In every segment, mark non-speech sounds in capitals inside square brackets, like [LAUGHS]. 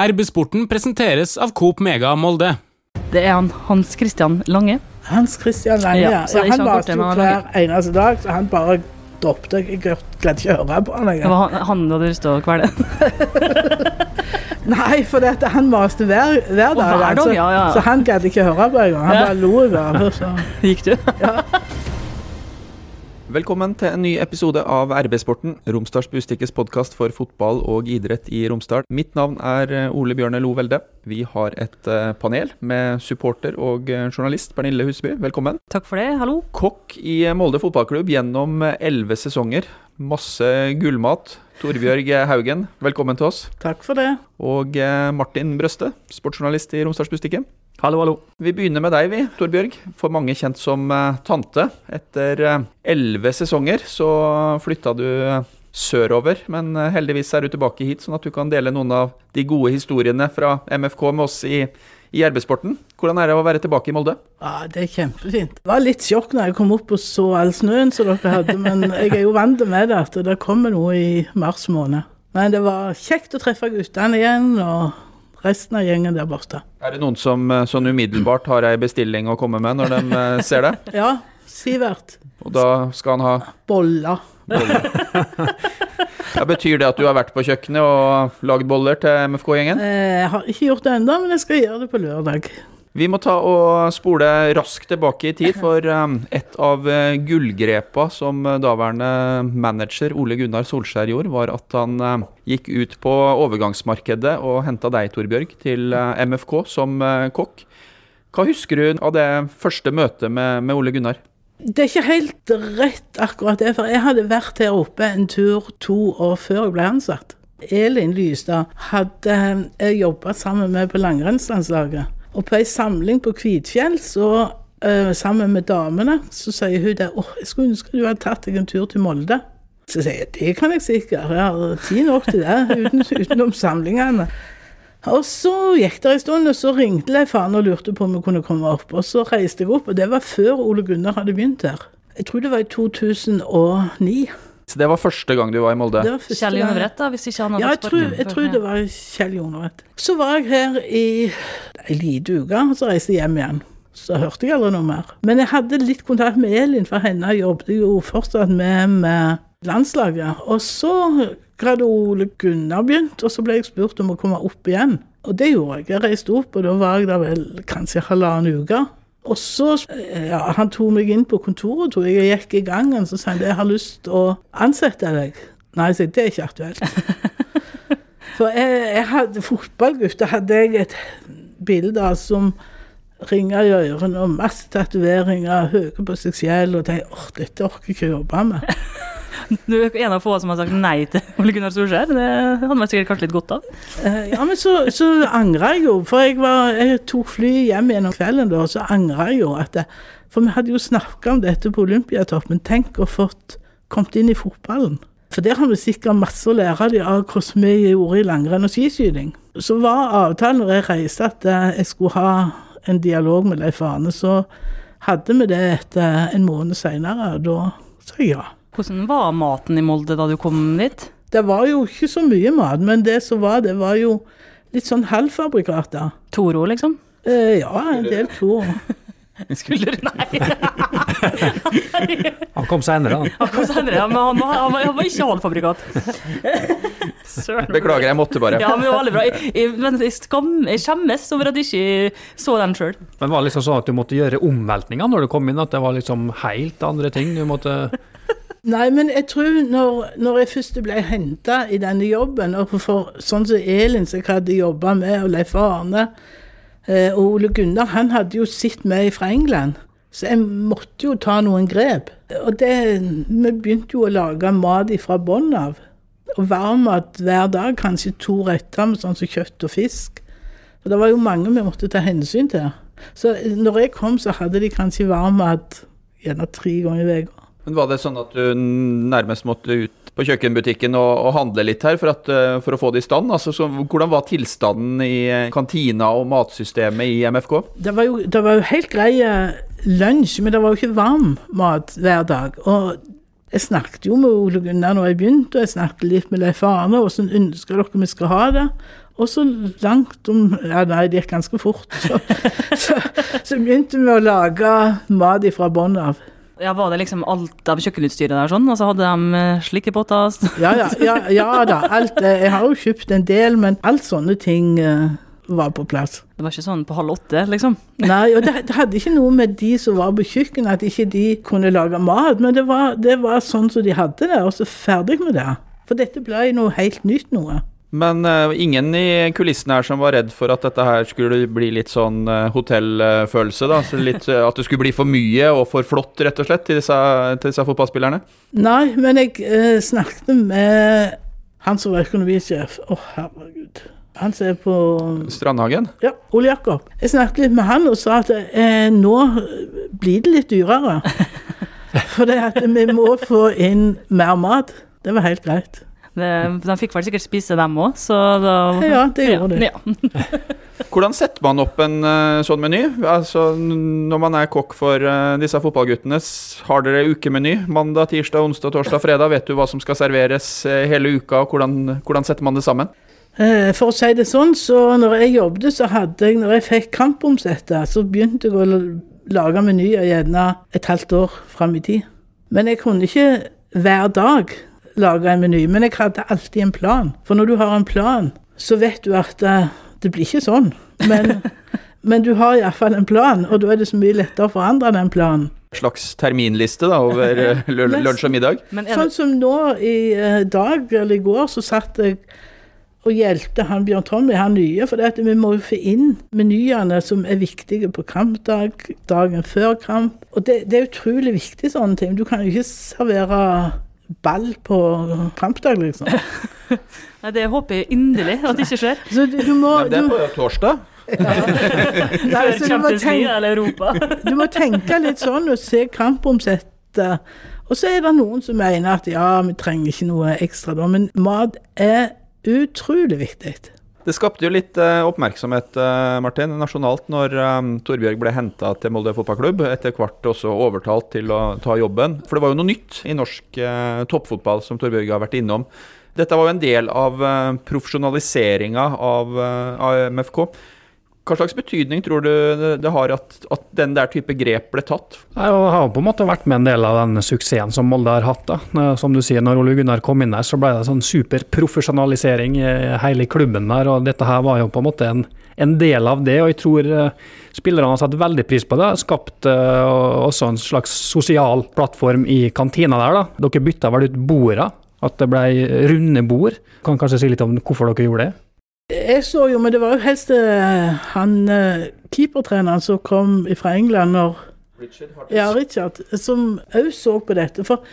RB-sporten presenteres av Coop Mega Molde. Det er han Hans Christian Lange. Hans Christian Lange, Ja, ja. så det han vaste jo hver eneste dag, så han bare droppet. Jeg greide ikke å høre på han Det lenger. var han, han du hadde lyst til å kvele. [LAUGHS] Nei, for dette, han maste hver, hver dag. hver dag, altså. ja, ja. Så han gadd ikke høre på engang. Han Ja. bare lo i Så. [LAUGHS] Gikk du? [LAUGHS] Velkommen til en ny episode av RB-sporten, Romsdals Bustikkes podkast for fotball og idrett i Romsdal. Mitt navn er eh, Ole Bjørne Lo Velde. Vi har et eh, panel med supporter og eh, journalist Pernille Husby. Velkommen. Takk for det. Hallo. Kokk i Molde fotballklubb gjennom elleve sesonger. Masse gullmat. Torbjørg Haugen, velkommen til oss. Takk for det. Og eh, Martin Brøste, sportsjournalist i Romsdalsbustikken. Hallo, hallo. Vi begynner med deg, vi, Torbjørg. For mange kjent som eh, tante. Etter eh, elleve sesonger så flytta du sørover, men heldigvis er du tilbake hit, sånn at du kan dele noen av de gode historiene fra MFK med oss i, i RB-sporten. Hvordan er det å være tilbake i Molde? Ja, Det er kjempefint. Det var litt sjokk når jeg kom opp og så all snøen som dere hadde, men jeg er jo vant med det, at det kommer noe i mars måned. Men det var kjekt å treffe guttene igjen, og resten av gjengen der borte. Er det noen som sånn umiddelbart har ei bestilling å komme med når de eh, ser det? [LAUGHS] Ja, Sivert. Og da skal han ha Boller. [LAUGHS] ja, Betyr det at du har vært på kjøkkenet og lagd boller til MFK-gjengen? Eh, Jeg har ikke gjort det ennå, men jeg skal gjøre det på lørdag. Vi må ta og spole raskt tilbake i tid, for um, et av uh, gullgrepa som daværende manager Ole Gunnar Solskjær gjorde, var at han uh, gikk ut på overgangsmarkedet og henta deg, Torbjørg, til uh, MFK som kokk. Hva husker du av det første møtet med, med Ole Gunnar? Det er ikke helt rett akkurat det, for jeg hadde vært her oppe en tur to år før jeg ble ansatt. Elin Lystad hadde jeg jobba sammen med på langrennslandslaget. Og på ei samling på Kvitfjell, så, uh, sammen med damene, så sier hun det åh, jeg skulle ønske du hadde tatt deg en tur til Molde. Så sier jeg det kan jeg sikkert, jeg har tid nok til det, uten, utenom samlingene. Og så gikk det en stund, og så ringte Leif Arne og lurte på om vi kunne komme opp. Og så reiste jeg opp, og det var før Ole Gunnar hadde begynt her. Jeg tror det var i 2009. Så det var første gang du var i Molde. Det var Kjell gang. Jonebrett, da, hvis ikke han hadde Ja, jeg tror, jeg tror det var Kjell Jonebrett. Så var jeg her i ei lita uke, og så reiste jeg hjem igjen. Så hørte jeg aldri noe mer. Men jeg hadde litt kontakt med Elin, for henne jobbet jo fortsatt med, med landslaget. Og så hadde Ole Gunnar begynt, og så ble jeg spurt om å komme opp igjen. Og det gjorde jeg. Jeg reiste opp, og da var jeg der vel kanskje halvannen uke. Og så ja, Han tok meg inn på kontoret, tror jeg. Jeg gikk i gangen så sa han jeg har lyst til å ansette deg. Nei, jeg, det er ikke aktuelt. [LAUGHS] For jeg, jeg hadde fotballgutter hadde jeg et bilde av som ringer i ørene og masse tatoveringer, høye på seg selv, og de åh, dette orker jeg ikke jobbe med. [LAUGHS] Du er en av få som har sagt nei til Ole Gunnar Solskjær. Det hadde man sikkert kanskje litt godt av. Eh, Ja, men så, så angrer jeg jo, for jeg, var, jeg tok flyet hjem gjennom kvelden da, og så angrer jeg jo at det, For vi hadde jo snakka om dette på Olympiatoppen. Tenk å fått kommet inn i fotballen. For der har vi sikkert masse å lære de av hvordan vi gjorde i langrenn og skiskyting. Så var avtalen når jeg reiste at eh, jeg skulle ha en dialog med Leif Arne, så hadde vi det etter en måned seinere, og da sa jeg ja. Hvordan var maten i Molde da du kom dit? Det var jo ikke så mye mat, men det som var, det var jo litt sånn halvfabrikater. Toro, liksom? Eh, ja, en del Toro. [LAUGHS] Skulle du Nei. [LAUGHS] Han kom senere, han. Han kom senere, ja, men han var, han var, han var ikke halvfabrikat. [LAUGHS] Søren. Beklager, jeg måtte bare. Ja, men det var veldig bra. Jeg, jeg, jeg, skam, jeg skjemmes over at jeg ikke så den sjøl. Men var det liksom sånn at du måtte gjøre omveltninger når du kom inn? At det var liksom helt andre ting du måtte Nei, men jeg tror når, når jeg først ble henta i denne jobben, og for sånn som Elin som jeg hadde jobba med, og Leif Arne eh, og Ole Gunnar, han hadde jo sett meg fra England. Så jeg måtte jo ta noen grep. Og det, vi begynte jo å lage mat fra bånn av. Og varmmat hver dag, kanskje to retter med sånn som kjøtt og fisk. Og det var jo mange vi måtte ta hensyn til. Så når jeg kom, så hadde de kanskje varmmat gjerne tre ganger i uka. Men Var det sånn at du nærmest måtte ut på kjøkkenbutikken og, og handle litt her for, at, eh, for å få det i stand? Altså, så, hvordan var tilstanden i eh, kantina og matsystemet i MFK? Det var jo, det var jo helt grei eh, lunsj, men det var jo ikke varm mat hver dag. Og jeg snakket jo med Ole Gunnar når jeg begynte, og jeg snakket litt med Leif Arne. Hvordan ønsker dere vi skal ha det? Og så langt om Ja, nei, det gikk ganske fort. Så, [LAUGHS] så, så begynte vi å lage mat fra bånn av. Ja, Var det liksom alt av kjøkkenutstyret der sånn? Og så hadde de eh, slikkepotter? Ja, ja, ja, ja da. Alt, eh, jeg har jo kjøpt en del, men alt sånne ting eh, var på plass. Det var ikke sånn på halv åtte, liksom? Nei, og det, det hadde ikke noe med de som var på kjøkkenet, at ikke de kunne lage mat. Men det var, det var sånn som de hadde det, og så ferdig med det. For dette ble noe helt nytt noe. Men uh, ingen i kulissene her som var redd for at dette her skulle bli litt sånn uh, hotellfølelse, da? Så litt, uh, at det skulle bli for mye og for flott, rett og slett, til disse, til disse fotballspillerne? Nei, men jeg snakket med han som var økonomisjef. Å, herregud. Han som er på Strandhagen? Ja, Ole Jakob. Jeg snakket litt med han og sa at nå blir det litt dyrere. [LAUGHS] For det at vi må få inn mer mat. Det var helt greit. De fikk vel sikkert spise, dem òg, så da Ja, det gjorde de. Ja. [LAUGHS] Hvordan setter man opp en eh, sånn meny? Altså, når man er kokk for eh, disse fotballguttene, har dere ukemeny? Mandag, tirsdag, onsdag, torsdag, fredag? Vet du hva som skal serveres eh, hele uka, og hvordan, hvordan setter man det sammen? Eh, For å si det sånn, så når jeg jobbet, så hadde jeg, når jeg fikk kampomsette, så begynte jeg å lage menyer gjerne et halvt år fram i tid. Men jeg kunne ikke hver dag lage en meny, men jeg hadde alltid en plan. For når du har en plan, så vet du at eh, det blir ikke sånn. Men, [LAUGHS] men du har iallfall en plan, og da er det så mye lettere å forandre den planen. Slags terminliste da, over eh, [LAUGHS] lunsj og middag? Men Sånn som nå i eh, dag, eller i går, så satt jeg og hjelpte han Bjørn Tommy, han nye, for det at vi må jo få inn menyene som er viktige på kampdag, dagen før kamp. Og det, det er utrolig viktig sånne ting. Du kan jo ikke servere ball på kampdag, liksom. [LAUGHS] nei, det håper jeg inderlig at det ikke skjer. [LAUGHS] Så du, du må Nei, det er du, på torsdag. [LAUGHS] nei, så du, må tenke, du må tenke litt sånn og se kampomsettet. Og så er det noen som mener at ja, vi trenger ikke noe ekstra da, men mat er utrolig viktig. Det skapte jo litt eh, oppmerksomhet eh, Martin, nasjonalt når eh, Torbjørg ble henta til Molde fotballklubb. Etter hvert også overtalt til å ta jobben. For det var jo noe nytt i norsk toppfotball som Torbjørg har vært innom. Dette var jo en del av profesjonaliseringa av, AMFK. Hva slags betydning tror du det, det har at, at den der type grep ble tatt? Jeg har på en måte vært med en del av den suksessen som Molde har hatt. da. Som du sier, når Ole Gunnar kom inn der, så ble det sånn superprofesjonalisering i hele klubben der. og Dette her var jo på en måte en, en del av det. og Jeg tror eh, spillerne har satt veldig pris på det. Skapt uh, også en slags sosial plattform i kantina der. da. Dere bytta vel ut borda, at det ble runde bord. Kan kanskje si litt om hvorfor dere gjorde det? Jeg så jo, men det var jo helst eh, han eh, keepertreneren som kom fra England når Ja, Richard, som òg så på dette. For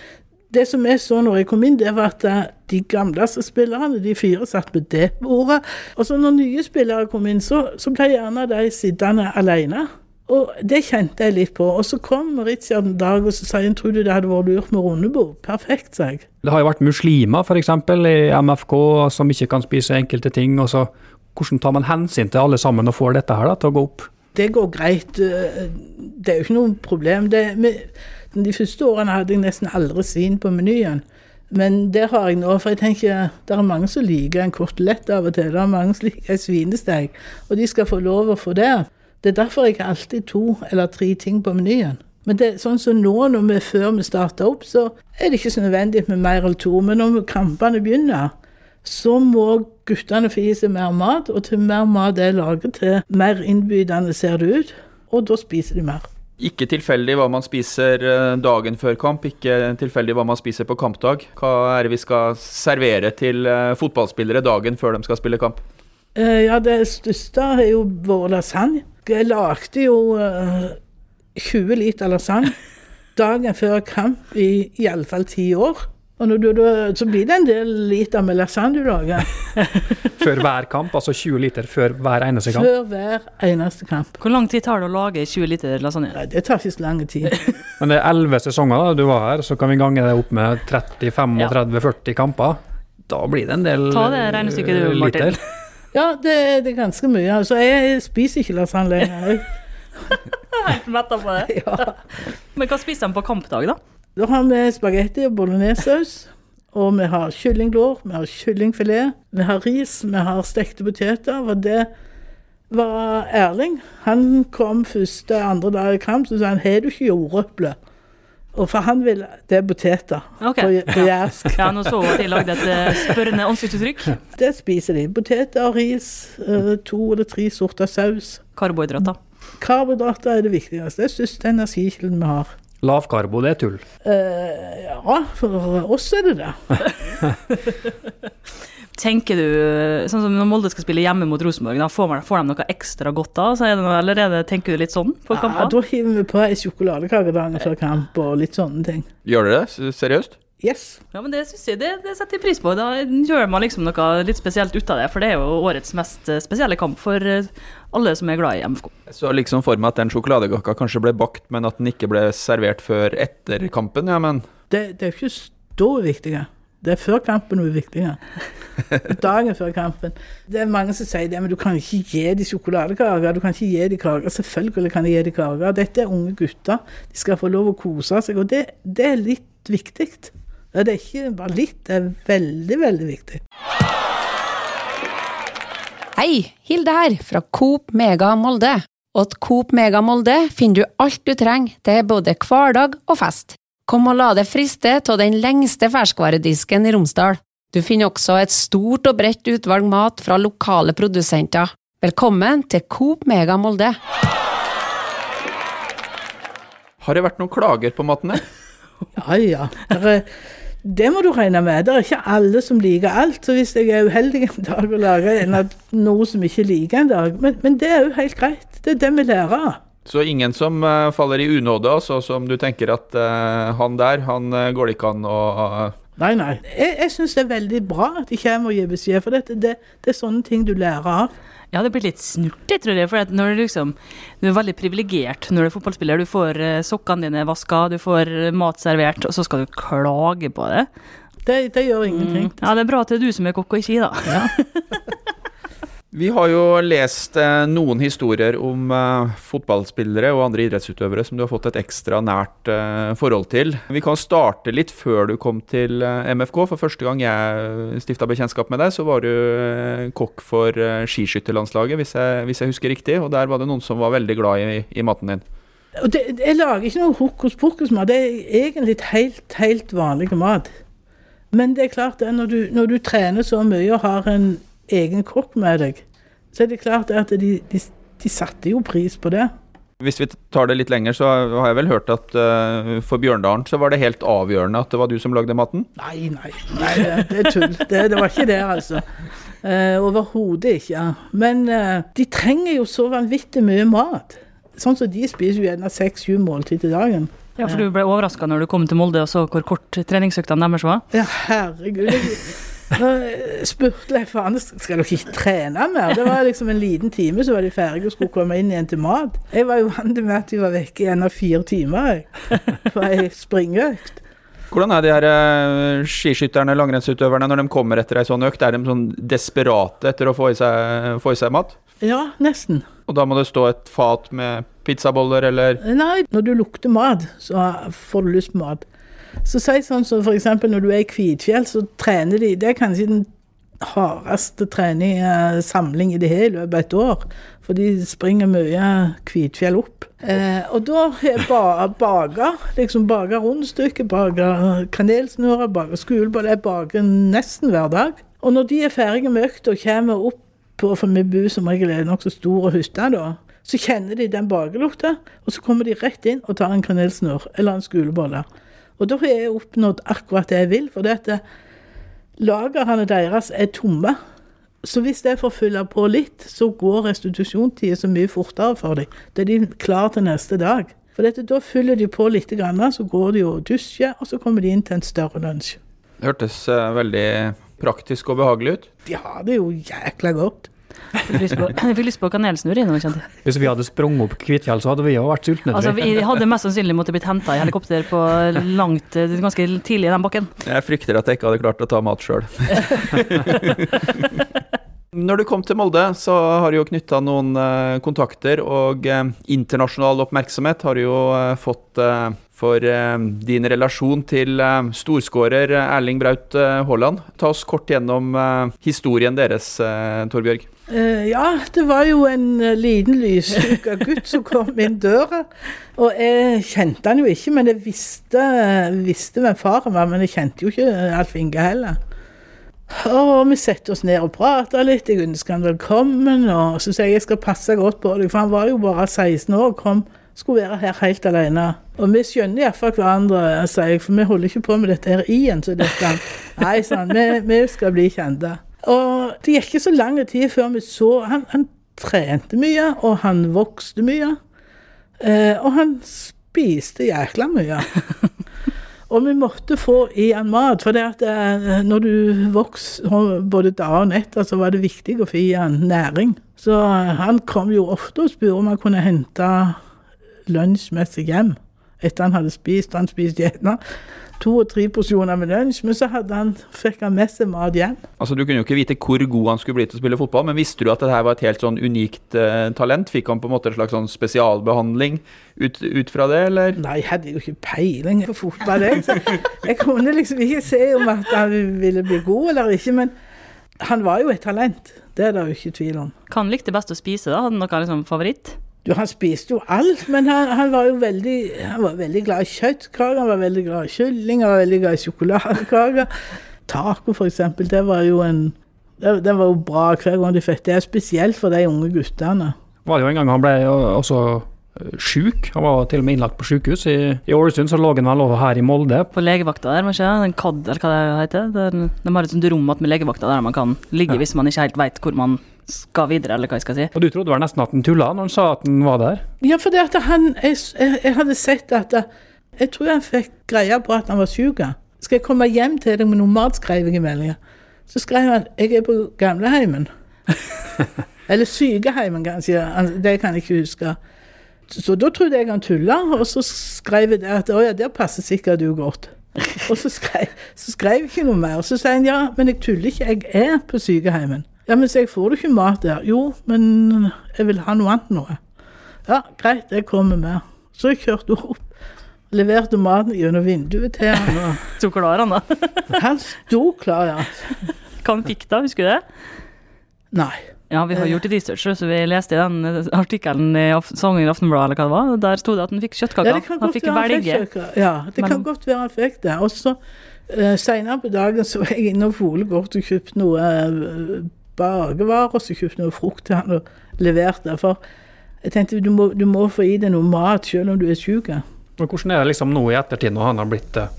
det som jeg så når jeg kom inn, det var at eh, de gamleste spillerne, de fire, satt på det bordet. Og så når nye spillere kom inn, så, så ble gjerne de sittende alene. Og det kjente jeg litt på. Og så kom Richard en dag og så sa han, tror du det hadde vært lurt med rundebord? Perfekt, sa jeg. Det har jo vært muslimer f.eks. i MFK som ikke kan spise enkelte ting. og så Hvordan tar man hensyn til alle sammen og får dette her da, til å gå opp? det går greit. eh, Det er jo ikke noe problem. Det, med, de første årene hadde jeg nesten aldri svin på menyen. Men det har jeg nå, for jeg tenker det er mange som liker en kotelett av og til. Det er mange som liker en svinesteg, og de skal få lov å få det. Det er derfor jeg har alltid to eller tre ting på menyen. Men det, sånn som nå, når vi, før vi starter opp, så er det ikke så nødvendig med mer eller to. Men når kampene begynner, så må guttene få i seg mer mat, og til mer mat er laget, til mer innbydende ser det ut, og da spiser de mer. Ikke tilfeldig hva man spiser eh, dagen før kamp, ikke tilfeldig hva man spiser på kampdag. Hva er det vi skal servere til eh, fotballspillere dagen før de skal spille kamp? Eh, ja, det største er jo vår lasagne. Jeg lagde jo eh, 20 liter lasagne dagen før kamp i iallfall ti år. Og når du, da, så blir det en del liter med lasagne du lager [LAUGHS] Før hver kamp, altså 20 liter før hver eneste kamp. før hver eneste kamp. Hvor lang tid tar det å lage 20 liter lasagne? Nei, det tar ikke så lang tid. [LAUGHS] Men det er 11 sesonger da, du var her, så kan vi gange det opp med 30-35-40 kamper. Da blir det en del Ta det regnestykket du, eh, Martin. [LAUGHS] Ja, det, det er ganske mye. Altså, jeg spiser ikke lasagne lenger. [LAUGHS] Helt metta på det. [LAUGHS] Men hva spiser han på kampdag, da? Da har vi spagetti og bolognesaus. Og vi har kyllinglår, vi har kyllingfilet, vi har ris, vi har stekte poteter. Og det var Erling. Han kom første, andre dag i kamp, så sa han har du ikke jordeple? Og for han vil Det er poteter Ok. på, på jærsk. Ja, nå så at de lagde et eh, spørrende ansiktsuttrykk. Det spiser de. Poteter, ris, eh, to eller tre sorter saus. Karbohydrater. Karbohydrater er det viktigste. Det er største energikilden vi har. Lav karbo, det er tull. Uh, ja, for oss er det det. [LAUGHS] Tenker du, sånn som når Molde skal spille hjemme mot Rosenborg, da får, man, får de noe ekstra godt av? Så er det noe, eller er det, tenker du litt sånn på Ja, kamper? da hiver vi på ei sjokoladekake dagen før kamp og litt sånne ting. Gjør dere det? Seriøst? Yes. Ja, men det synes jeg, det, det setter jeg pris på. Da gjør man liksom noe litt spesielt ut av det, for det er jo årets mest eh, spesielle kamp for eh, alle som er glad i MFK. Så liksom for meg at den sjokoladekaka kanskje ble bakt, men at den ikke ble servert før etter kampen. Ja, men Det, det er jo ikke da viktig, viktige. Det er før kampen hun er viktige. Dagen før kampen. Det er mange som sier det, men du kan ikke gi dem sjokoladekaker. Du kan ikke gi dem kaker. Selvfølgelig kan jeg gi dem kaker. Dette er unge gutter. De skal få lov å kose seg, og det, det er litt viktig. Ja, Det er ikke bare litt, det er veldig, veldig viktig. Hei, Hilde her, fra Coop Mega Molde. Og til Coop Mega Molde finner du alt du trenger til både hverdag og fest. Kom og la deg friste av den lengste ferskvaredisken i Romsdal. Du finner også et stort og bredt utvalg mat fra lokale produsenter. Velkommen til Coop Mega Molde. har det vært noen klager på maten her? [LAUGHS] Ja, ja. Er, det må du regne med. Det er ikke alle som liker alt. Så hvis jeg er uheldig en dag og lager noe som ikke liker en dag Men, men det er jo helt greit. Det er det vi lærer av. Så ingen som eh, faller i unåde, altså, som du tenker at uh, han der, han uh, går det ikke an å Nei, nei. Jeg, jeg syns det er veldig bra at de kommer og gir beskjed, for det, det, det er sånne ting du lærer av. Ja, det blir litt snurt, jeg tror jeg. For at når du liksom Du er veldig privilegert når du er fotballspiller. Du får sokkene dine vaska, du får mat servert, og så skal du klage på det. Det, det gjør ingenting. Ja, det er bra at det er du som er kokk og ikke jeg, da. [LAUGHS] Vi har jo lest eh, noen historier om eh, fotballspillere og andre idrettsutøvere som du har fått et ekstra nært eh, forhold til. Vi kan starte litt før du kom til MFK. For første gang jeg stifta bekjentskap med deg, så var du kokk for skiskytterlandslaget, hvis hvis jeg husker riktig. Og der var det noen som var veldig glad i, i maten din. Det, jeg lager ikke noe hokus pokus-mat. Det er egentlig helt, helt vanlig mat. Men det er klart når du, når du trener så mye og har en egen kropp med deg, så er det klart at de, de, de satte jo pris på det. Hvis vi tar det litt lenger, så har jeg vel hørt at uh, for Bjørndalen så var det helt avgjørende at det var du som lagde maten? Nei, nei, nei det, er tull. Det, det var ikke det, altså. Uh, Overhodet ikke. Men uh, de trenger jo så vanvittig mye mat. Sånn som de spiser jo gjerne seks-sju måltid til dagen. Ja, for du ble overraska når du kom til Molde og så hvor kort treningsøktene deres var? Ja, herregud. Nå spurte jeg faen, skal dere ikke trene mer? Det var liksom en liten time, så var de ferdige og skulle komme inn igjen til mat. Jeg var jo vant med at de var vekke i en av fire timer jeg, for ei springøkt. Hvordan er de her eh, skiskytterne, langrennsutøverne, når de kommer etter ei sånn økt? Er de sånn desperate etter å få i seg, få i seg mat? Ja, nesten. Og da må det stå et fat med pizzaboller eller Nei, når du lukter mat, så får du lyst på mat. Så si sånn som for eksempel når du er i Kvitfjell, så trener de Det er kanskje den hardeste trening, eh, samling i det hele løpet av et år. For de springer mye Kvitfjell opp. Eh, og da er ba baker, liksom baker rundstykker, baker kanelsnurrer, baker skoleboller. Jeg baker nesten hver dag. Og når de er ferdige med økta og kommer opp på, for vi bor som regel i nokså stor hytte, da, så kjenner de den bakelukta, og så kommer de rett inn og tar en kanelsnurr eller en skolebolle. Og da har jeg oppnådd akkurat det jeg vil, for det at lagrene deres er tomme. Så hvis jeg får fylle på litt, så går restitusjonstida så mye fortere for dem. Da er de klar til neste dag. For dette, da fyller de på litt, så går de og dusjer, og så kommer de inn til en større lunsj. Det hørtes eh, veldig praktisk og behagelig ut. De har det jo jækla godt. Jeg fikk lyst på, [LAUGHS] på kanelsnurr. Hvis vi hadde sprunget opp Kvitfjell, så hadde vi jo vært sultne. Altså, vi [LAUGHS] hadde mest sannsynlig måttet blitt henta i helikopter på langt, eh, ganske tidlig i den bakken. Jeg frykter at jeg ikke hadde klart å ta mat sjøl. [LAUGHS] Når du kom til Molde, så har du jo knytta noen eh, kontakter, og eh, internasjonal oppmerksomhet har du jo eh, fått eh, for eh, din relasjon til eh, storskårer Erling Braut eh, Haaland. Ta oss kort gjennom eh, historien deres, eh, Torbjørg. Eh, ja, det var jo en eh, liten lysskygga gutt som kom inn døra. Og jeg kjente han jo ikke, men jeg visste, visste hvem faren var. Men jeg kjente jo ikke Alf Inge heller. Og vi setter oss ned og prater litt. Jeg ønsker han velkommen. Og så sier jeg jeg skal passe godt på deg, for han var jo bare 16 år. kom, Skulle være her helt alene. Og vi skjønner iallfall hverandre, sier jeg, for vi holder ikke på med dette her igjen. Så dette. [LAUGHS] Nei, sånn, vi, vi skal bli kjente. Og det gikk ikke så lang tid før vi så Han, han trente mye, og han vokste mye. Eh, og han spiste jækla mye. [LAUGHS] og vi måtte få i han mat, for det at eh, når du vokser både dag og natt, så var det viktig å få i han næring. Så eh, han kom jo ofte og spurte om han kunne hente lunsj med seg hjem etter han hadde spist. Han spiste gjerne to og tre porsjoner med lunsj, men så hadde han, fikk han med seg mat hjem. Altså, Du kunne jo ikke vite hvor god han skulle bli til å spille fotball, men visste du at dette var et helt sånn unikt eh, talent? Fikk han på en måte en slags sånn spesialbehandling ut, ut fra det, eller? Nei, jeg hadde jo ikke peiling på fotball. Jeg, jeg kunne liksom ikke se om at han ville bli god eller ikke, men han var jo et talent. Det er det jo ikke tvil om. Hva han likte best å spise, da? Hadde han noe liksom, favoritt? Du, han spiste jo alt, men han, han, var jo veldig, han var veldig glad i kjøttkaker, han var veldig glad i kylling, han var veldig glad i sjokoladekaker. Taco, for eksempel, det var jo en det, det var jo bra hver gang de fikk det. Er Spesielt for de unge guttene. Var det jo en gang han ble også eh, sjuk. Han var til og med innlagt på sykehus. I, i Ålesund så lå han vel over her i Molde. På legevakta der, kanskje? Den KAD, eller hva det heter? Der, de har et sånt rom med legevakta der man kan ligge Ja. hvis man ikke helt veit hvor man skal videre, eller hva jeg skal si. Og du trodde vel nesten at han tulla når han sa at han var der? Ja, for det at han jeg, jeg, hadde sett at Jeg tror han fikk greie på at han var syk. Skal jeg komme hjem til deg med noe mat, skrev jeg i meldinga. Så skrev han jeg er på gamleheimen. [LAUGHS] Eller sykeheimen, kanskje. Det kan jeg ikke huske. Så da trodde jeg han tulla, og så skrev jeg at å ja, der passer sikkert du godt. Og så skrev, så skrev jeg ikke noe mer. Så sier han ja, men jeg tuller ikke, jeg er på sykeheimen. Ja, men så jeg får du ikke mat der? Jo, men jeg vil ha noe annet noe. Ja, greit, jeg kommer med. Så jeg kjørte opp, leverte maten gjennom vinduet til han, og [LAUGHS] Så klar han, da. [LAUGHS] han sto klar, ja. Hva han fikk da, husker du det? Nei. Ja, vi har gjort et research, så vi leste i den eh, artikkelen i Af- Sanger i Aftenbladet, eller hva det var. Der sto det at han fikk kjøttkaker. Ja, det kan han fikk velge. Ja, det Men- kan godt være han fikk det. Og så uh, seinere på dagen så var jeg inne og Fole godt og kjøpte noe uh, bakevarer, så kjøpte noe frukt til han og leverte. For jeg tenkte du må, du må få i deg noe mat selv om du er syk. Men hvordan er det liksom nå i ettertid, når han har blitt eh,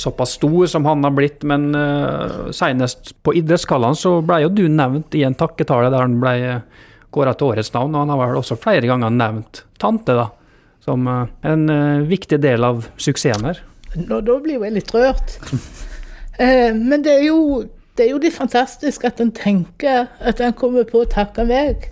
såpass stor som han har blitt? Men uh, senest på idrettsgallaen så ble jo du nevnt i en takketale der han ble uh, kåra til årets navn, og han har vel også flere ganger nevnt tante, da. Som uh, en uh, viktig del av suksessen her. Nå, da blir jo jeg litt rørt. [LAUGHS] Eh, men det er, jo, det er jo litt fantastisk at han tenker at han kommer på å takke meg.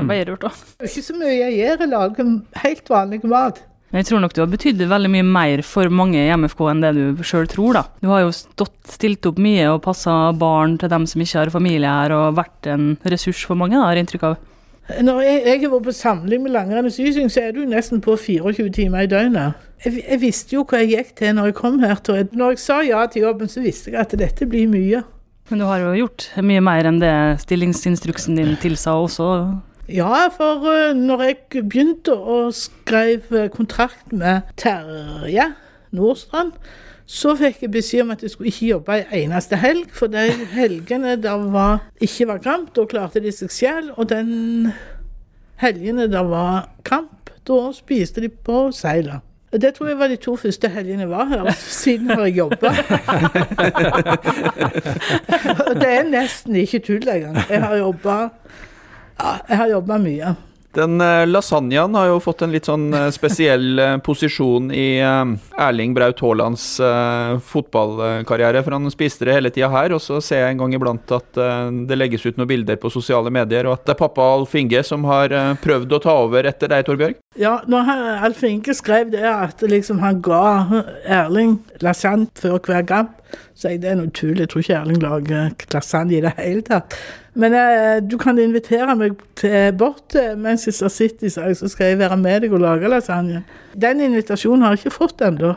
Hva gjør du, da. Det er ikke så mye jeg gjør, jeg lager helt vanlig mat. Men jeg tror nok du har betydd veldig mye mer for mange i MFK enn det du sjøl tror, da. Du har jo stått, stilt opp mye og passa barn til dem som ikke har familie her, og vært en ressurs for mange, da, har jeg inntrykk av. Når jeg, jeg har vært på samling med langrenn og sysyng, så er du nesten på 24 timer i døgnet. Jeg, jeg visste jo hva jeg gikk til når jeg kom her. til- Når jeg sa ja til jobben, så visste jeg at dette blir mye. Men du har jo gjort mye mer enn det stillingsinstruksen din tilsa også. Ja, for uh, når jeg begynte å skrive kontrakt med Terje Nordstrand, så fikk jeg beskjed om at jeg skulle ikke jobbe en eneste helg, for de helgene der var, ikke var kamp, da klarte de seg selv, og den helgene der var kamp, da spiste de på seilet. Og Det tror jeg var de to første helgene jeg var her, siden har jeg jobba. [LAUGHS] Det er nesten ikke tull engang. Jeg har jobba ja, jeg har jobba mye. Den eh, lasagnaen har jo fått en litt sånn eh, spesiell eh, posisjon i Erling Braut Haalands fotballkarriere, for han spiste det hele tida her. Og så ser jeg en gang iblant at det legges ut noen bilder på sosiale medier, og at det er pappa Alf Inge som har prøvd å ta over etter deg, Torbjørg. Ja, når Alf Inge skrev det at liksom han ga Erling lasagne før hver kamp, så jeg det er noe tull. Jeg tror ikke Erling lager lasagne i det hele tatt. Men eh, du kan invitere meg til bort sitter i sag, så skal jeg være med deg og lage lasagne. Den invitasjonen har jeg ikke fått ennå.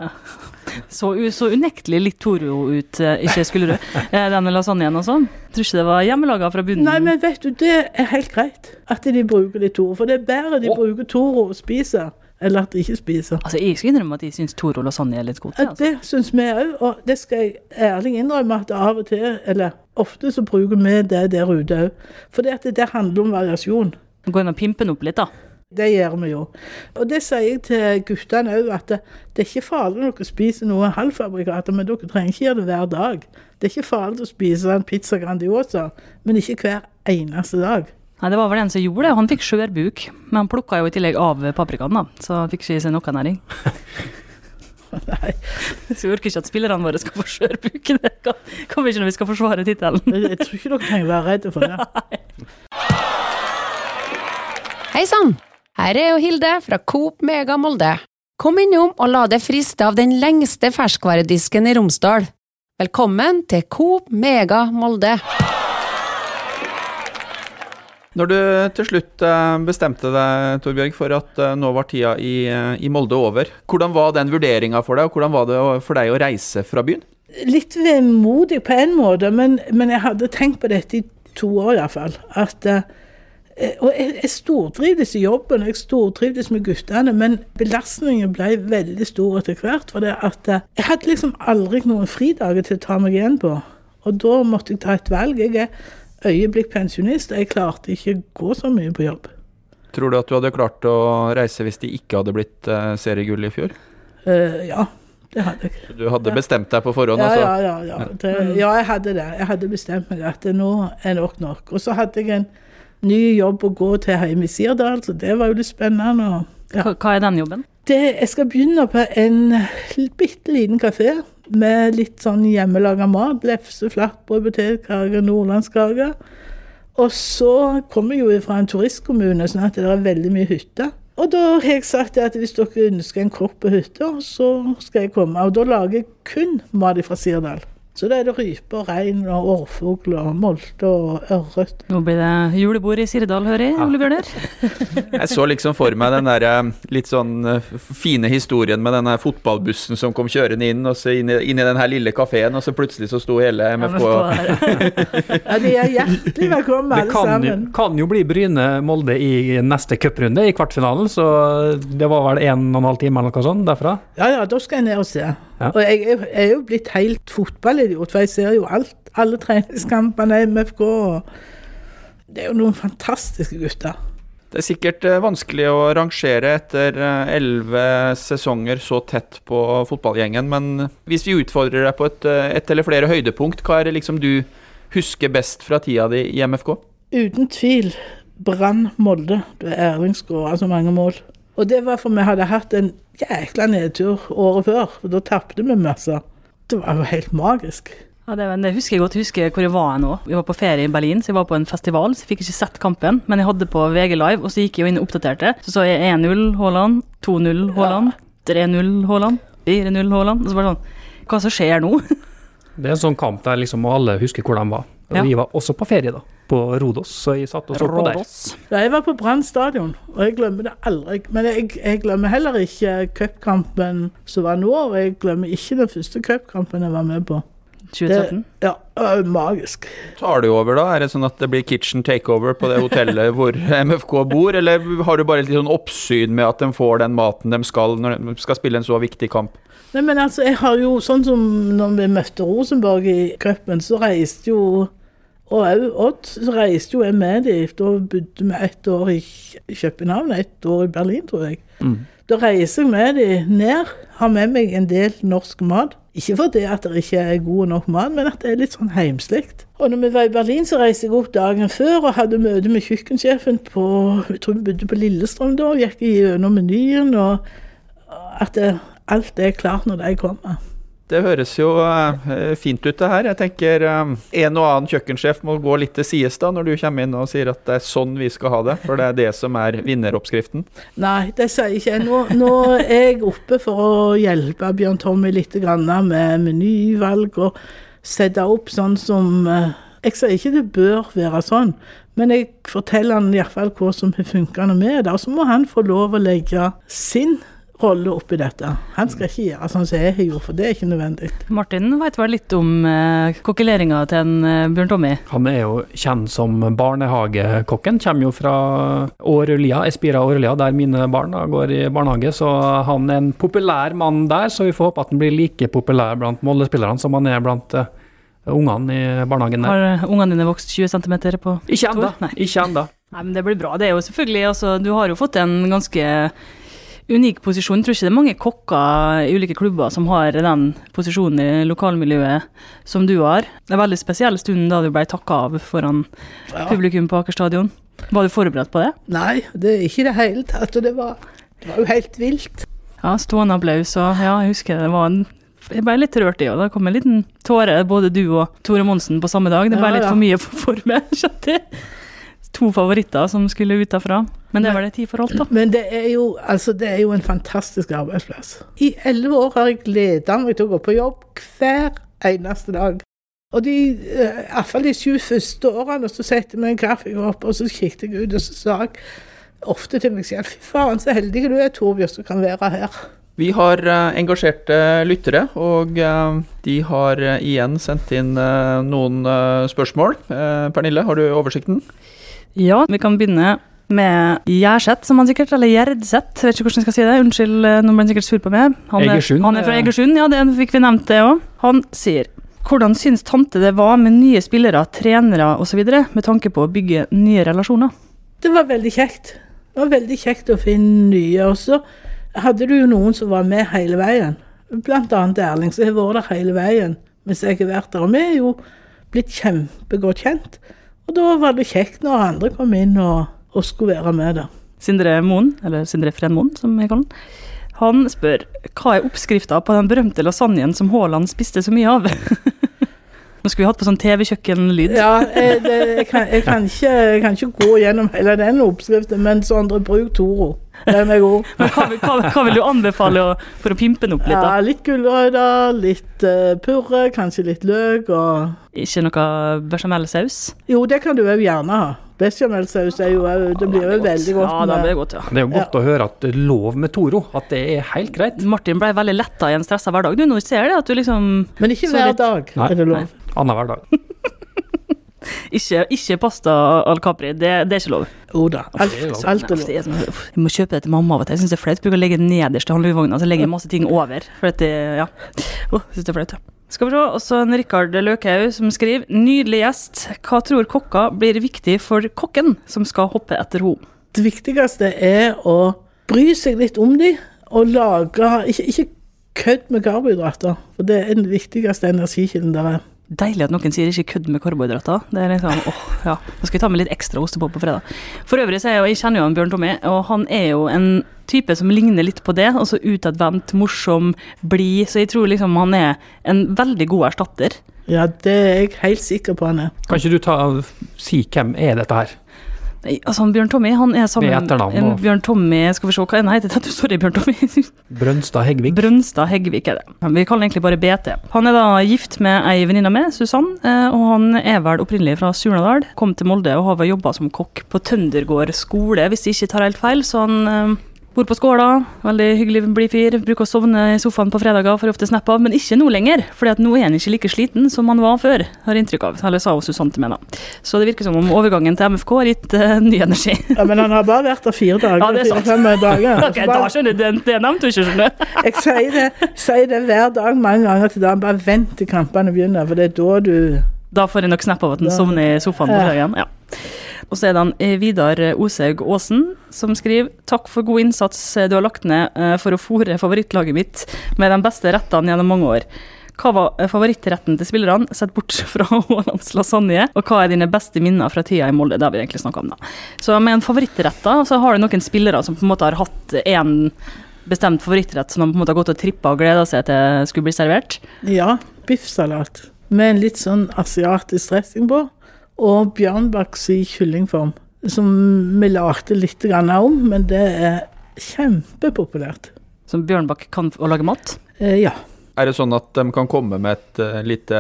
Så, så unektelig litt Toro ut, eh, ikke skulle du? Eh, Denne lasagnen og sånn. Tror ikke det var hjemmelaga fra bunnen. Nei, men vet du, det er helt greit at de bruker litt Toro. For det er bedre de bruker Toro og spiser, eller at de ikke spiser. Altså, Jeg skal innrømme at jeg syns og Sonja er litt gode. Altså. det syns vi òg, og det skal jeg ærlig innrømme at av og til, eller ofte, så bruker vi det der ute òg. For det handler om variasjon. Gå inn og pimpe den opp litt, da. Det gjør vi jo. Og det sier jeg til guttene òg, at det, det er ikke farlig når dere spiser noe halvfabrikater, men dere trenger ikke gjøre det hver dag. Det er ikke farlig å spise en pizza Grandiosa, men ikke hver eneste dag. Nei, Det var vel en som gjorde det. Han fikk skjørbuk, men han plukka jo i tillegg av paprikaen, da. Så han fikk ikke i seg noe næring. [LAUGHS] Nei, Så vi orker ikke at spillerne våre skal få skjørbuk. Det kan- kommer ikke når vi skal forsvare tittelen. jeg, jeg tror ikke dere trenger være redde for det. Hei sann! Her er jo Hilde fra Coop Mega Molde. Kom innom og la deg friste av den lengste ferskvaredisken i Romsdal. Velkommen til Coop Mega Molde. Når du til slutt eh, bestemte deg Torbjørg, for at eh, nå var tida i, eh, i Molde over, hvordan var den vurderinga for deg, og hvordan var det for deg å reise fra byen? Litt vemodig på en måte, men, men jeg hadde tenkt på dette i to år iallfall. At Og jeg, jeg stortrivdes i jobben, jeg stortrivdes med guttene, men belastningen ble veldig stor etter hvert. For det at jeg hadde liksom aldri noen fridager til å ta meg igjen på. Og da måtte jeg ta et valg. Jeg er øyeblikk pensjonist, jeg klarte ikke gå så mye på jobb. Tror du at du hadde klart å reise hvis de ikke hadde blitt uh, seriegull i fjor? Uh, ja, det hadde jeg. Du hadde bestemt deg på forhånd, Ja, altså? ja, ja. Ja. Det, ja, jeg hadde det. Jeg hadde bestemt meg at det nå er nok nok. Og så hadde jeg en ny jobb å gå til hjemme i Sirdal, så det var jo litt spennende. Og, ja. Hva, hva er den jobben? det, jeg skal begynne på en bitte liten kafé med litt sånn hjemmelaga mat. Lefse, flatbrød, potetkaker, nordlandskaker. Og så kommer jeg jo fra en turistkommune, sånn at det er veldig mye hytter. Og da har jeg sagt at hvis dere ønsker en kropp på hytta, så skal jeg komme. Og da lager jeg kun mat fra Sirdal. Så da er det rype, rein, og årfugl og molte og ørret. Nå blir det julebord i Sirdal, hører jeg, Ole Bjørner. [LAUGHS] Jeg så liksom for meg den der eh, litt sånn eh, fine historien med den der fotballbussen som kom kjørende inn, og så inn i, inn i den her lille kafeen, og så plutselig så sto hele MFK [LAUGHS] Ja, de er hjertelig velkommen, Det alle kan jo, kan jo bli Bryne-Molde i neste cuprunde, i kvartfinalen, så det var vel en og en halv time eller noe sånt derfra. Ja, ja, da skal jeg ned og se. Ja. Og jeg er, jeg er jo blitt helt fotballidiot, for jeg ser jo alt. Alle treningskampene i MFK. Det er jo noen fantastiske gutter. Det er sikkert eh, vanskelig å rangere etter eh, elleve sesonger så tett på fotballgjengen, men hvis vi utfordrer deg på et, eh, et eller flere høydepunkt, hva er det liksom du husker best fra tida di i MFK? Uten tvil Brann Molde. er Erling skåra så mange mål. Og det var for vi hadde hatt en jækla nedtur året før, og da tapte vi masse. Det var jo helt magisk. Ja, det, det husker jeg godt. Jeg husker hvor jeg var nå. Jeg var på ferie i Berlin, så jeg var på en festival. Så jeg fikk ikke sett kampen, men jeg hadde på VG Live, og så gikk jeg jo inn og oppdaterte. Så så jeg 1-0 Haaland, 2-0 Haaland, 3-0 Haaland, 4-0 Haaland. Og så bare sånn Hva som skjer nå? [LAUGHS] Det er en sånn kamp der liksom alle husker hvor de var. Og Ja. Vi var også på ferie da, på Rodos, så jeg satt og så på der. Ja, jeg var på Brann stadion, og jeg glemmer det aldri. Men jeg, jeg glemmer heller ikke cupkampen som var nå, og jeg glemmer ikke den første cupkampen jeg var med på. 2013. Ja, det var jo magisk. Tar du over da? Er det sånn at det blir kitchen takeover på det hotellet hvor [LAUGHS] MFK bor, eller har du bare litt sånn oppsyn med at de får den maten de skal når de skal spille en så viktig kamp? Nei, men altså, jeg har jo, sånn som når vi møtte Rosenborg i cupen, så reiste jo og Odd, så reiste jo jeg med dem. Da bodde vi ett år i København, ett år i Berlin, tror jeg. Da reiser jeg med dem ned, har med meg en del norsk mat. Ikke fordi at det ikke er god nok mat, men at det er litt sånn heimslig. Og når vi var i Berlin, så reiste jeg opp dagen før og hadde møte med kjøkkensjefen på Jeg tror vi bodde på Lillestrøm da, og gikk gjennom menyen, og at det, alt er klart når de kommer. Det høres jo eh, fint ut det her. Jeg tenker eh, en og annen kjøkkensjef må gå litt til sides da, når du kommer inn og sier at det er sånn vi skal ha det, for det er det som er vinneroppskriften. Nei, det sier ikke jeg. Nå, nå er jeg oppe for å hjelpe Bjørn Tommy litt med menyvalg og sette opp sånn som eh, Jeg sier ikke det bør være sånn, men jeg forteller han iallfall hva som har funka det, og. Så må han få lov å legge sin rolle oppi dette. Han skal ikke gjøre sånn som jeg har gjort, for det er ikke nødvendig. Martin veit vel litt om eh, kokkeleringa til en eh, Bjørn Tommy? Han er jo kjent som barnehagekokken. Kommer jo fra Årølia, Espira Årølia, der mine barn da går i barnehage. Så han er en populær mann der, så vi får håpe at han blir like populær blant Molde-spillerne som han er blant eh, ungene i barnehagen der. Har eh, ungene dine vokst 20 cm på Ikke to år? ennå. Nei. Ikke ennå. Nei, men det blir bra. Det er jo selvfølgelig altså, Du har jo fått en ganske unik posisjon. Jeg tror ikke det er mange kokker i ulike klubber som har den posisjonen i lokalmiljøet som du har. Det er veldig spesiell stund da du ble takka av foran Ja. publikum på Aker stadion. Var du forberedt på det? Nei, det er ikke i det hele tatt. Og det var, det var jo helt vilt. Ja, stående applaus og ja, jeg husker det var en jeg ble litt rørt i, og det kom en liten tåre, både du og Tore Monsen på samme dag. Det ble Ja, litt for mye for meg, [LAUGHS] skjønte jeg. To favoritter som skulle ut derfra. Men det var det tid for alt, da. Men det er jo, altså, det er jo en fantastisk arbeidsplass. I elleve år har jeg gleda meg til å gå på jobb hver eneste dag. Og de, iallfall i hvert fall de sju første årene, så satte jeg meg en kaffekopp, og så kikket jeg ut, og så sa jeg ofte til meg selv Fy faen, så heldig du er, Torbjørn, som kan være her. Vi har eh, engasjerte lyttere, og eh, de har eh, igjen sendt inn eh, noen eh, spørsmål. Eh, Pernille, har du oversikten? Ja, vi kan begynne med Gjerseth, som han sikkert, eller Gjerdseth, vet ikke hvordan jeg skal si det. Unnskyld, nå ble han sikkert sur på meg. Han er, Egersund, Han er fra. Egersund, ja, det fikk vi nevnt det òg. Han sier hvordan syns tante det var med nye spillere, trenere osv., med tanke på å bygge nye relasjoner? Det var veldig kjekt. Det var veldig kjekt å finne nye. Og så hadde du jo noen som var med hele veien. Annet Erling, som har vært der hele veien mens jeg har vært der. Og vi er jo blitt kjempegodt kjent. Og da var det kjekt når andre kom inn og, og skulle være med der. Sindre Moen, eller Sindre Frenmoen, som jeg kaller han. Han spør hva er oppskrifta på den berømte lasagnen som Haaland spiste så mye av? [LAUGHS] Nå skulle vi hatt på sånn TV-kjøkkenlyd. Ja, jeg, det, jeg, kan, jeg, kan ikke, jeg kan ikke gå gjennom hele den oppskriften, men Sondre, bruk Toro. Den er god. Men hva, hva, hva vil du anbefale å, for å pimpe den opp litt? Ja, da? litt gulrøtter, litt uh, purre, kanskje litt løk og Ikke noe bechamelsaus? Jo, det kan du òg gjerne ha. Bechamelsaus er jo òg Det blir jo veldig godt Ja, det blir godt, ja. Det er jo godt å høre at det er lov med Toro, at det er helt greit. Martin ble veldig letta i en stressa hverdag. Du, nå ser jeg det at du liksom Men ikke hver litt- dag er det lov. Annenhver dag. [LAUGHS] Ikke, ikke pasta al capri. Det, det er ikke lov. Jo da. Alt, er lov. alt er lov. uff, jeg må kjøpe det til mamma av og til. Jeg syns det er flaut. Bruker å legge det nederst i handlevogna, så legger jeg masse ting over. For at det, ja. Oh, synes det er flaut. ja. Skal vi se. også en Rikard Løkhaug som skriver Nydelig gjest. Hva tror kokka blir viktig for kokken som skal hoppe etter henne? Det viktigste er å bry seg litt om dem, og lage Ikke, ikke kødd med karbohydrater, for det er den viktigste energikilden der er. Deilig at noen sier ikke kødd med karbohydrater. Det er liksom, åh, ja. Da skal vi ta med litt ekstra ostepop på fredag. For øvrig så er jeg, jo- jeg kjenner jo han Bjørn Tommy, og han er jo en type som ligner litt på det. Altså utadvendt, morsom, blid. Så jeg tror liksom han er en veldig god erstatter. Ja, det er jeg helt sikker på han er. Kan ikke du ta, si hvem er dette her? Nei, Altså han Bjørn Tommy, han er sammen Med etternavn, Bjørn Tommy, skal vi se hva han heter. Sorry, Bjørn Tommy. [LAUGHS] Brønstad Heggvik. Brønstad Heggvik er det. Vi kaller egentlig bare BT. Han er da gift med ei venninne med, Susann, eh, og han er vel opprinnelig fra Surnadal. Kom til Molde og har vel jobba som kokk på Tøndergård skole, hvis jeg ikke tar helt feil. Så han eh, bor på Skåla, veldig hyggelig blid fyr. Bruker å sovne i sofaen på fredager, får ofte snap av, men ikke nå lenger. For nå er han ikke like sliten som han var før, har inntrykk av. Eller sa jo Susann til meg, da. Så det virker som om overgangen til MFK har gitt uh, ny energi. Ja, Men han har bare vært der fire dager. Ja, det er sant. fire-fem dager. [LAUGHS] ok, da skjønner jeg, det, det nevnte du ikke, skjønner du. Jeg sier det, sier det hver dag mange ganger til dagen. Bare vent til kampene begynner, for det er da du Da får jeg nok snap av at han sovner i sofaen på fredagen. Ja. Og så er det han eh, Vidar Oshaug Aasen som skriver Takk for god innsats eh, du har lagt ned eh, for å fòre favorittlaget mitt med de beste rettene gjennom mange år. Hva var eh, favorittretten til spillerne, sett bort [LAUGHS] fra Haalands lasagne? Og hva er dine beste minner fra tida i Molde? Det har vi egentlig snakka om, da. Så med en favorittrett, da, så har du noen spillere som på en måte har hatt én bestemt favorittrett som de på en måte har gått og trippa og gleda seg til skulle bli servert. Ja, biffsalat med en litt sånn asiatisk dressing på, og bjørnbakks i kyllingform, som vi lagde litt grann om, men det er kjempepopulært. Som Bjørnbakk kan å lage mat. Eh, ja. Er det sånn at de kan komme med et uh, lite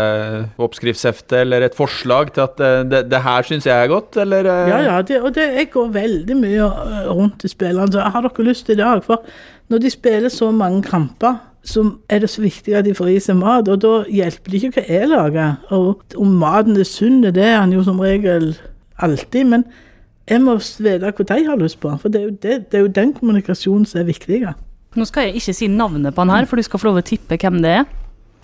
oppskriftshefte eller et forslag til at uh, det, det, her syns jeg er godt, eller? Uh... Ja, ja. Det, og det, jeg går veldig mye rundt til spillerne. Så har dere lyst i dag? For når de spiller så mange kamper, så er det så viktig at de får i seg mat. Og da hjelper det ikke hva jeg lager. Og om maten er sunn, det er han jo som regel alltid. Men jeg må vite hva de har lyst på. For det er det, det er jo den kommunikasjonen som er viktig. Nå skal jeg ikke si navnet på han her, for du skal få lov å tippe hvem det er.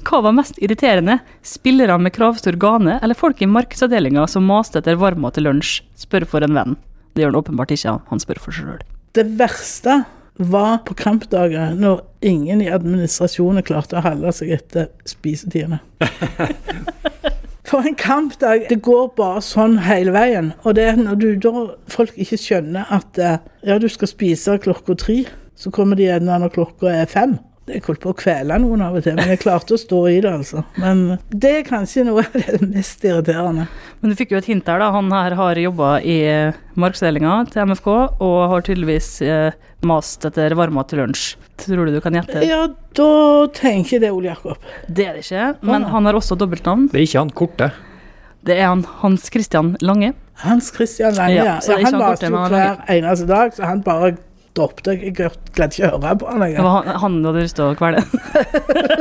Hva var mest irriterende, spillere med kravstor gane eller folk i markedsavdelinga som maste etter varmmat til lunsj? Spør for en venn. Det gjør han åpenbart ikke, han spør for seg sjøl. Det verste var på kampdager når ingen i administrasjonen klarte å holde seg etter spisetidene. [LAUGHS] For en kampdag, det går bare sånn hele veien. Og det er når du da folk ikke skjønner at eh, ja, du skal spise klokka tre så kommer de gjerne når klokka er fem. Jeg holdt på å kvele noen av og til, men jeg klarte å stå i det, altså. Men det er kanskje noe av det mest irriterende. Men du fikk jo et hint her, da. Han her har jobba i eh, markedsdelinga til MFK, og har tydeligvis eh, mast etter varmmat til lunsj. Tror du du kan gjette? Ja, da tenker jeg det er Ole Jakob. Det er det ikke, men han har også dobbeltnavn. Det er ikke han korte. Det er han Hans Christian Lange. Hans Christian Lange, ja. ja han maste jo hver eneste dag, så han bare droppet jeg. Jeg greide ikke å høre på han Det var han du hadde lyst til å kvele?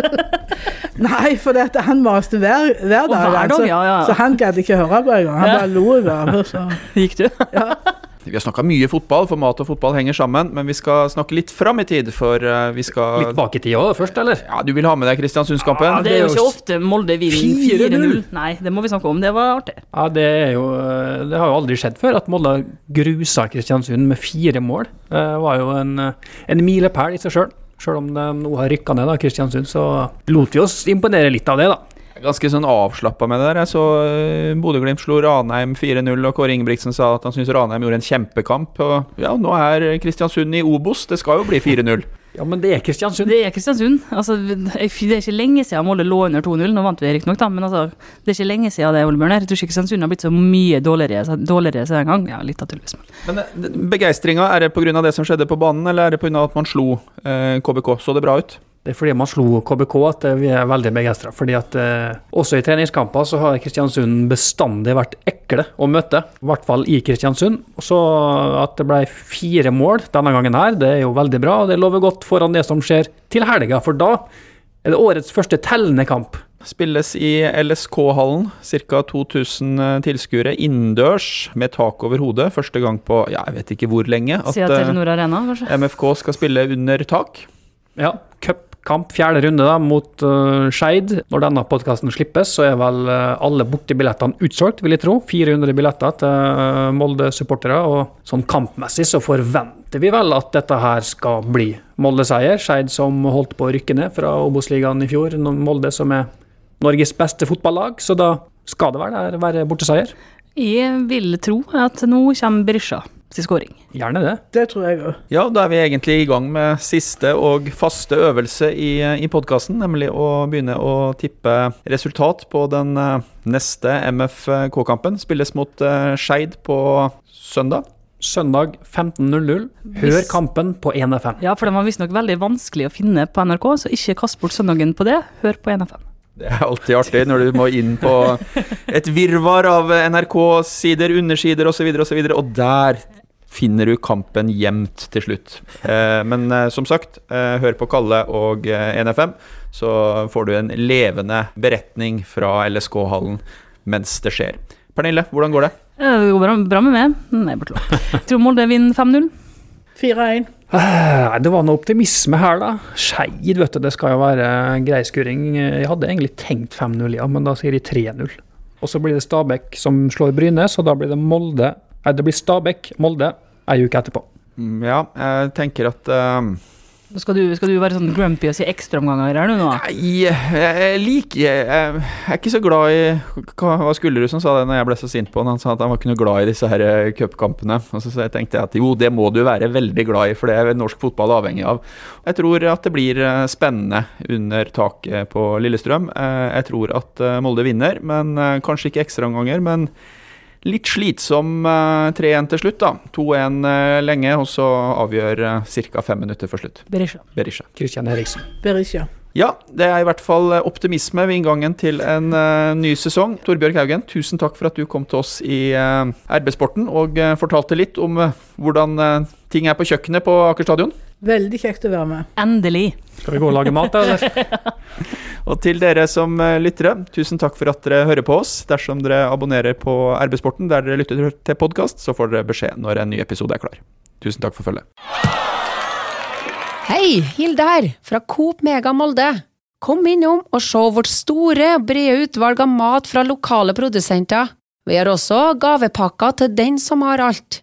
[LAUGHS] Nei, for dette, han maste hver, hver dag. Hver dag altså. ja, ja. Så han gadd ikke høre på engang. Han ja. bare lo bare. [LAUGHS] Gikk du? ja. Vi har snakka mye fotball, for mat og fotball henger sammen. Men vi skal snakke litt fram i tid, for uh, vi skal Litt bak i tid òg, først, eller? Ja, Du vil ha med deg Kristiansundskampen? Ja, det er jo ikke ofte Molde vinner 4-0. Nei, det må vi snakke om. Det var artig. Ja, det er jo eh, Det har jo aldri skjedd før at Molde grusa Kristiansund med fire mål. Det var jo en, en milepæl i seg sjøl. Sjøl om de nå har rykka ned, da, Kristiansund, så lot vi oss imponere litt av det, da ganske sånn avslappa med det der. Jeg så uh, Bodø-Glimt slo Ranheim 4-0, og Kåre Ingebrigtsen sa at han syns Ranheim gjorde en kjempekamp. Og ja, nå er Kristiansund i Obos. Det skal jo bli 4-0. [LAUGHS] Ja, men det er Kristiansund. Det er Kristiansund. Altså, det er ikke lenge siden Molde lå under 2-0. Nå vant vi riktignok, da, men altså, det er ikke lenge siden det, Ole. Jeg tror ikke Kristiansund har blitt så mye dårligere, dårligere siden den gang. Ja, litt naturligvis. Men men begeistringa, er det pga. det som skjedde på banen, eller er det pga. at man slo eh, KBK? Så det bra ut? Det er fordi man slo KBK at vi er veldig begeistra. Fordi at eh, også i treningskamper så har Kristiansund bestandig vært ekle å møte. I hvert fall i Kristiansund. Så at det ble fire mål denne gangen her, det er jo veldig bra. og Det lover godt foran det som skjer til helga, for da er det årets første tellende kamp. Spilles i LSK-hallen. Ca. 2000 tilskuere innendørs med tak over hodet. Første gang på ja, jeg vet ikke hvor lenge at Telenor Arena, kanskje? MFK skal spille under tak. Ja, kamp, fjerde runde da, mot uh, Skeid. Når denne podkasten slippes, så er vel uh, alle bortebillettene utsolgt, vil jeg tro. 400 billetter til uh, Molde-supportere. Og sånn kampmessig så forventer vi vel at dette her skal bli Molde-seier. Skeid som holdt på å rykke ned fra Obos-ligaen i fjor. Molde som er Norges beste fotballag, så da skal det vel være borteseier. Jeg vil tro at nå kommer Berisha til skåring. Gjerne det. Det tror jeg òg. Ja, da er vi egentlig i gang med siste og faste øvelse i, i podkasten, nemlig å begynne å tippe resultat på den eh, neste MFK-kampen. Spilles mot uh, Skeid på søndag. Søndag 15.00. Hør kampen på 1FM. Ja, for den var visstnok veldig vanskelig å finne på NRK, så ikke kast bort søndagen på det. Hør på 1FM. Det er alltid artig når du må inn på [LAUGHS] et virvar av NRK-sider, undersider osv., og, så videre, og der finner du kampen gjemt til slutt. Eh, men eh, som sagt, eh, hør på Kalle og NFM, så får du en levende beretning fra LSK-hallen mens det skjer. Pernille, hvordan går det? Det går bra, bra med meg. Nei, bare tull. Tror Molde vinner 5-0. 4-1. Det var noe optimisme her, da. Skeid, vet du. Det skal jo være grei skuring. Jeg hadde egentlig tenkt 5-0, ja, men da sier de 3-0. Og så blir det Stabæk som slår Bryne, så da blir det Molde det blir Stabæk, Molde, ei uke etterpå. Mm, ja, jeg tenker at uh, skal, du, skal, du, være sånn grumpy og si ekstraomganger her nå? Nei, jeg liker jeg, jeg, er ikke så glad i Hva, hva skulle du som sa det når jeg ble så sint på han? Han sa at han var ikke noe glad i disse her eh, cupkampene. Så, så jeg tenkte at jo, det må du være veldig glad i, for det er norsk fotball avhengig av. Jeg tror at det blir eh, spennende under taket på Lillestrøm. Jeg tror at Molde vinner, men kanskje ikke ekstraomganger. men Litt slitsom 3-1 eh, til slutt, da. 2-1 eh, lenge, og så avgjør uh, ca. fem minutter før slutt. Berisha. Berisha. Christian Eriksen. Berisha. Ja, det er i hvert fall optimisme ved inngangen til en uh, ny sesong. Torbjørg Haugen, tusen takk for at du kom til oss i uh, RB-sporten og uh, fortalte litt om hvordan ting er på kjøkkenet på Aker stadion. Veldig kjekt å være med. Endelig. Skal vi gå og lage mat, da, eller? [LAUGHS] og til dere som lyttere, tusen takk for at dere hører på oss. Dersom dere abonnerer på RB-sporten der dere lytter til podkast, så får dere beskjed når en ny episode er klar. Tusen takk for følget. Hei, Hilde her, fra Coop Mega Molde. Kom innom og se vårt store og brede utvalg av mat fra lokale produsenter. Vi har også gavepakker til den som har alt.